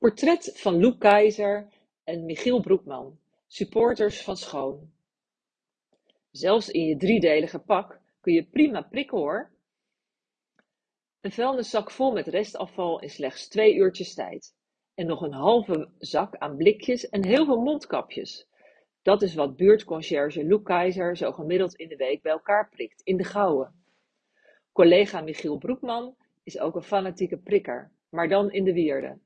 Portret van Loek Keizer en Michiel Broekman, supporters van Schoon. Zelfs in je driedelige pak kun je prima prikken hoor. Een vuilniszak vol met restafval in slechts twee uurtjes tijd. En nog een halve zak aan blikjes en heel veel mondkapjes. Dat is wat buurtconcierge Loek Keizer zo gemiddeld in de week bij elkaar prikt, in de gouwen. Collega Michiel Broekman is ook een fanatieke prikker, maar dan in de wierde.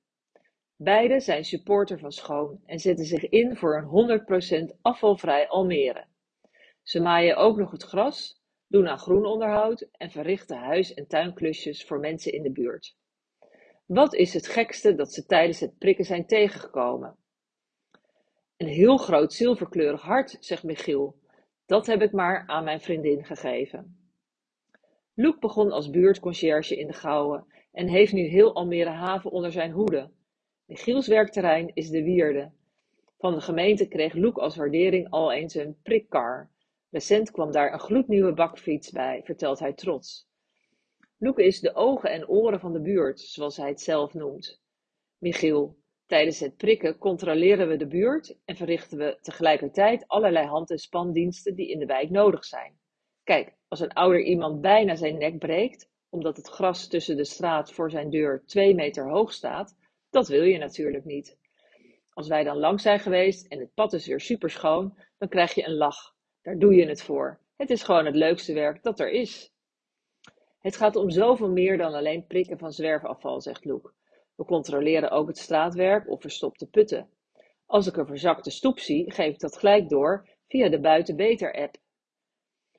Beiden zijn supporter van Schoon en zetten zich in voor een 100% afvalvrij Almere. Ze maaien ook nog het gras, doen aan groenonderhoud en verrichten huis- en tuinklusjes voor mensen in de buurt. Wat is het gekste dat ze tijdens het prikken zijn tegengekomen? Een heel groot zilverkleurig hart, zegt Michiel. Dat heb ik maar aan mijn vriendin gegeven. Loek begon als buurtconcierge in de Gouwen en heeft nu heel Almere Haven onder zijn hoede. Michiels werkterrein is de wierde. Van de gemeente kreeg Loek als waardering al eens een prikkar. Recent kwam daar een gloednieuwe bakfiets bij, vertelt hij trots. Loek is de ogen en oren van de buurt, zoals hij het zelf noemt. Michiel, tijdens het prikken controleren we de buurt en verrichten we tegelijkertijd allerlei hand- en spandiensten die in de wijk nodig zijn. Kijk, als een ouder iemand bijna zijn nek breekt, omdat het gras tussen de straat voor zijn deur twee meter hoog staat, dat wil je natuurlijk niet. Als wij dan lang zijn geweest en het pad is weer super schoon, dan krijg je een lach. Daar doe je het voor. Het is gewoon het leukste werk dat er is. Het gaat om zoveel meer dan alleen prikken van zwerfafval, zegt Loek. We controleren ook het straatwerk of verstopte putten. Als ik een verzakte stoep zie, geef ik dat gelijk door via de Buiten Beter app.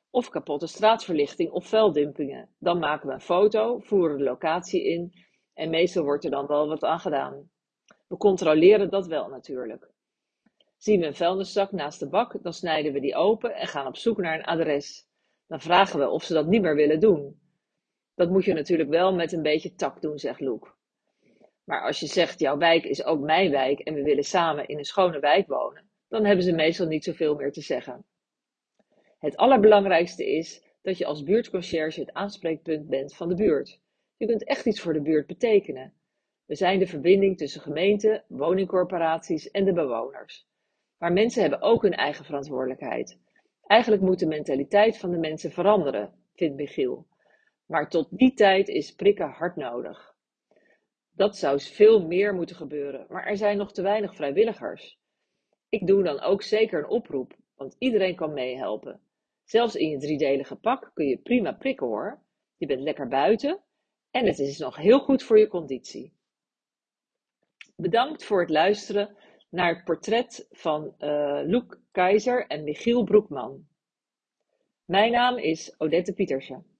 Of kapotte straatverlichting of vuildumpingen. Dan maken we een foto, voeren de locatie in en meestal wordt er dan wel wat aan gedaan. We controleren dat wel natuurlijk. Zien we een vuilniszak naast de bak, dan snijden we die open en gaan op zoek naar een adres. Dan vragen we of ze dat niet meer willen doen. Dat moet je natuurlijk wel met een beetje tak doen, zegt Loek. Maar als je zegt, jouw wijk is ook mijn wijk en we willen samen in een schone wijk wonen, dan hebben ze meestal niet zoveel meer te zeggen. Het allerbelangrijkste is dat je als buurtconcierge het aanspreekpunt bent van de buurt. Je kunt echt iets voor de buurt betekenen. We zijn de verbinding tussen gemeenten, woningcorporaties en de bewoners. Maar mensen hebben ook hun eigen verantwoordelijkheid. Eigenlijk moet de mentaliteit van de mensen veranderen, vindt Michiel. Maar tot die tijd is prikken hard nodig. Dat zou veel meer moeten gebeuren, maar er zijn nog te weinig vrijwilligers. Ik doe dan ook zeker een oproep, want iedereen kan meehelpen. Zelfs in je driedelige pak kun je prima prikken hoor. Je bent lekker buiten en het is nog heel goed voor je conditie. Bedankt voor het luisteren naar het portret van uh, Loek Keizer en Michiel Broekman. Mijn naam is Odette Pietersen.